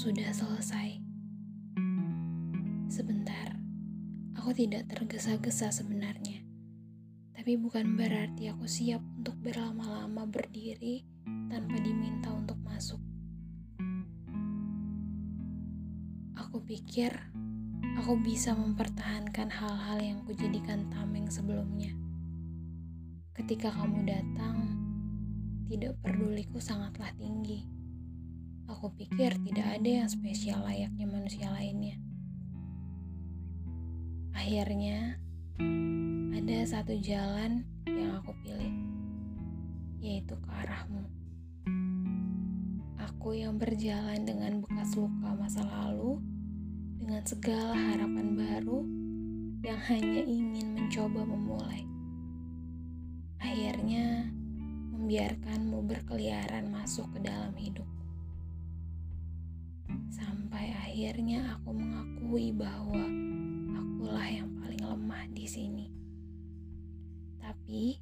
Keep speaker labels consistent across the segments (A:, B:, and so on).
A: sudah selesai. Sebentar, aku tidak tergesa-gesa sebenarnya. Tapi bukan berarti aku siap untuk berlama-lama berdiri tanpa diminta untuk masuk. Aku pikir aku bisa mempertahankan hal-hal yang kujadikan tameng sebelumnya. Ketika kamu datang, tidak peduliku sangatlah tinggi. Aku pikir tidak ada yang spesial layaknya manusia lainnya. Akhirnya, ada satu jalan yang aku pilih, yaitu ke arahmu. Aku yang berjalan dengan bekas luka masa lalu, dengan segala harapan baru yang hanya ingin mencoba memulai. Membiarkanmu berkeliaran masuk ke dalam hidupku. Sampai akhirnya aku mengakui bahwa akulah yang paling lemah di sini. Tapi,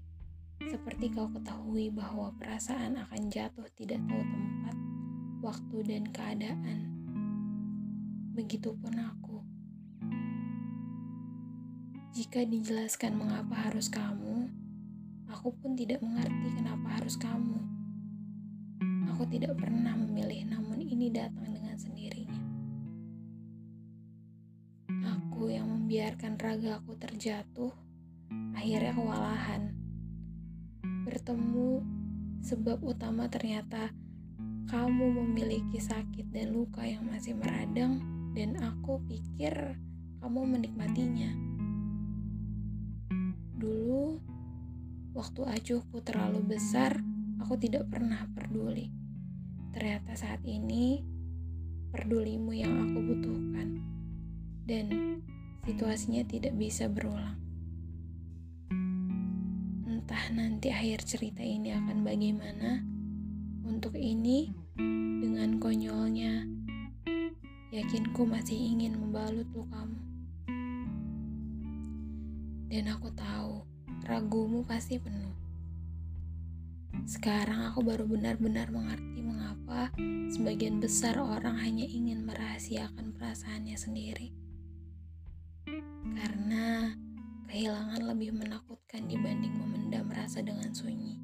A: seperti kau ketahui bahwa perasaan akan jatuh tidak tahu tempat, waktu, dan keadaan. Begitupun aku. Jika dijelaskan mengapa harus kamu, aku pun tidak mengerti kenapa harus kamu. Aku tidak pernah memilih, namun ini datang dengan sendirinya. Aku yang membiarkan raga aku terjatuh, akhirnya kewalahan. Bertemu sebab utama ternyata kamu memiliki sakit dan luka yang masih meradang dan aku pikir kamu menikmatinya. Waktu acuhku terlalu besar, aku tidak pernah peduli. Ternyata saat ini, pedulimu yang aku butuhkan. Dan situasinya tidak bisa berulang. Entah nanti akhir cerita ini akan bagaimana. Untuk ini, dengan konyolnya, yakinku masih ingin membalut lukamu. Dan aku tahu, ragumu pasti penuh. Sekarang aku baru benar-benar mengerti mengapa sebagian besar orang hanya ingin merahasiakan perasaannya sendiri. Karena kehilangan lebih menakutkan dibanding memendam rasa dengan sunyi.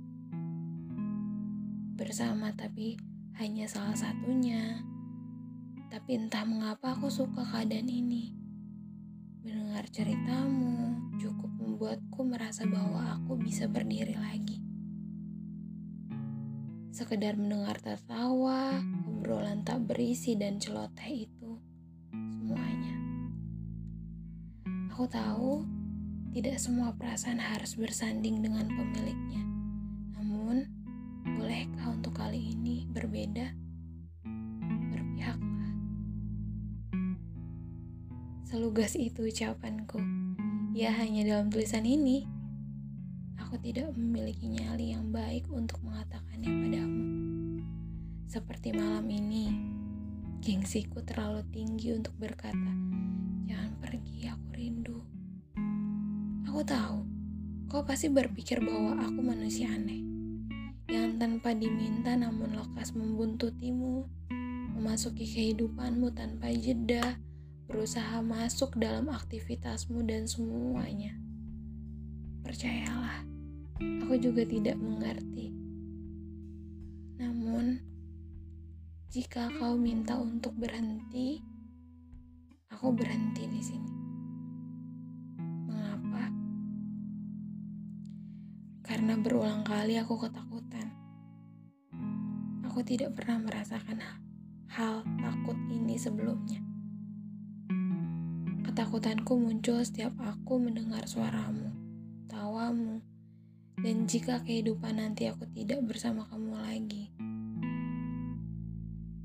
A: Bersama tapi hanya salah satunya. Tapi entah mengapa aku suka keadaan ini. Mendengar ceritamu membuatku merasa bahwa aku bisa berdiri lagi. Sekedar mendengar tertawa, obrolan tak berisi dan celoteh itu, semuanya. Aku tahu tidak semua perasaan harus bersanding dengan pemiliknya. Namun, bolehkah untuk kali ini berbeda? Berpihaklah. Selugas itu ucapanku. Ya hanya dalam tulisan ini. Aku tidak memiliki nyali yang baik untuk mengatakannya padamu. Seperti malam ini, gengsiku terlalu tinggi untuk berkata, jangan pergi, aku rindu. Aku tahu, kau pasti berpikir bahwa aku manusia aneh, yang tanpa diminta namun lekas membuntutimu, memasuki kehidupanmu tanpa jeda, berusaha masuk dalam aktivitasmu dan semuanya. Percayalah, aku juga tidak mengerti. Namun, jika kau minta untuk berhenti, aku berhenti di sini. Mengapa? Karena berulang kali aku ketakutan. Aku tidak pernah merasakan hal takut ini sebelumnya. Ketakutanku muncul setiap aku mendengar suaramu tawamu, dan jika kehidupan nanti aku tidak bersama kamu lagi.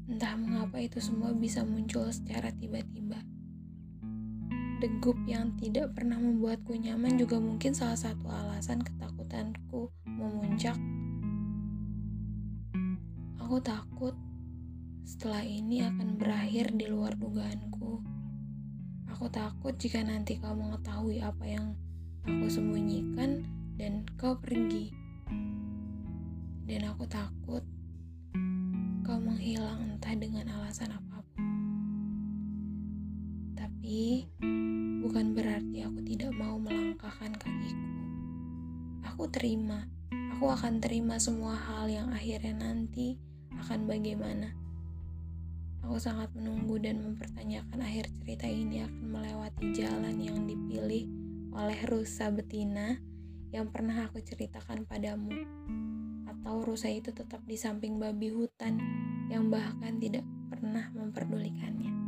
A: Entah mengapa itu semua bisa muncul secara tiba-tiba. Degup yang tidak pernah membuatku nyaman juga mungkin salah satu alasan ketakutanku memuncak. Aku takut setelah ini akan berakhir di luar dugaanku. Aku takut jika nanti kau mengetahui apa yang aku sembunyikan dan kau pergi. Dan aku takut kau menghilang entah dengan alasan apa pun. Tapi bukan berarti aku tidak mau melangkahkan kakiku. Aku terima. Aku akan terima semua hal yang akhirnya nanti akan bagaimana. Aku sangat menunggu dan mempertanyakan akhir cerita ini akan melewati jalan yang dipilih oleh rusa betina yang pernah aku ceritakan padamu. Atau rusa itu tetap di samping babi hutan yang bahkan tidak pernah memperdulikannya.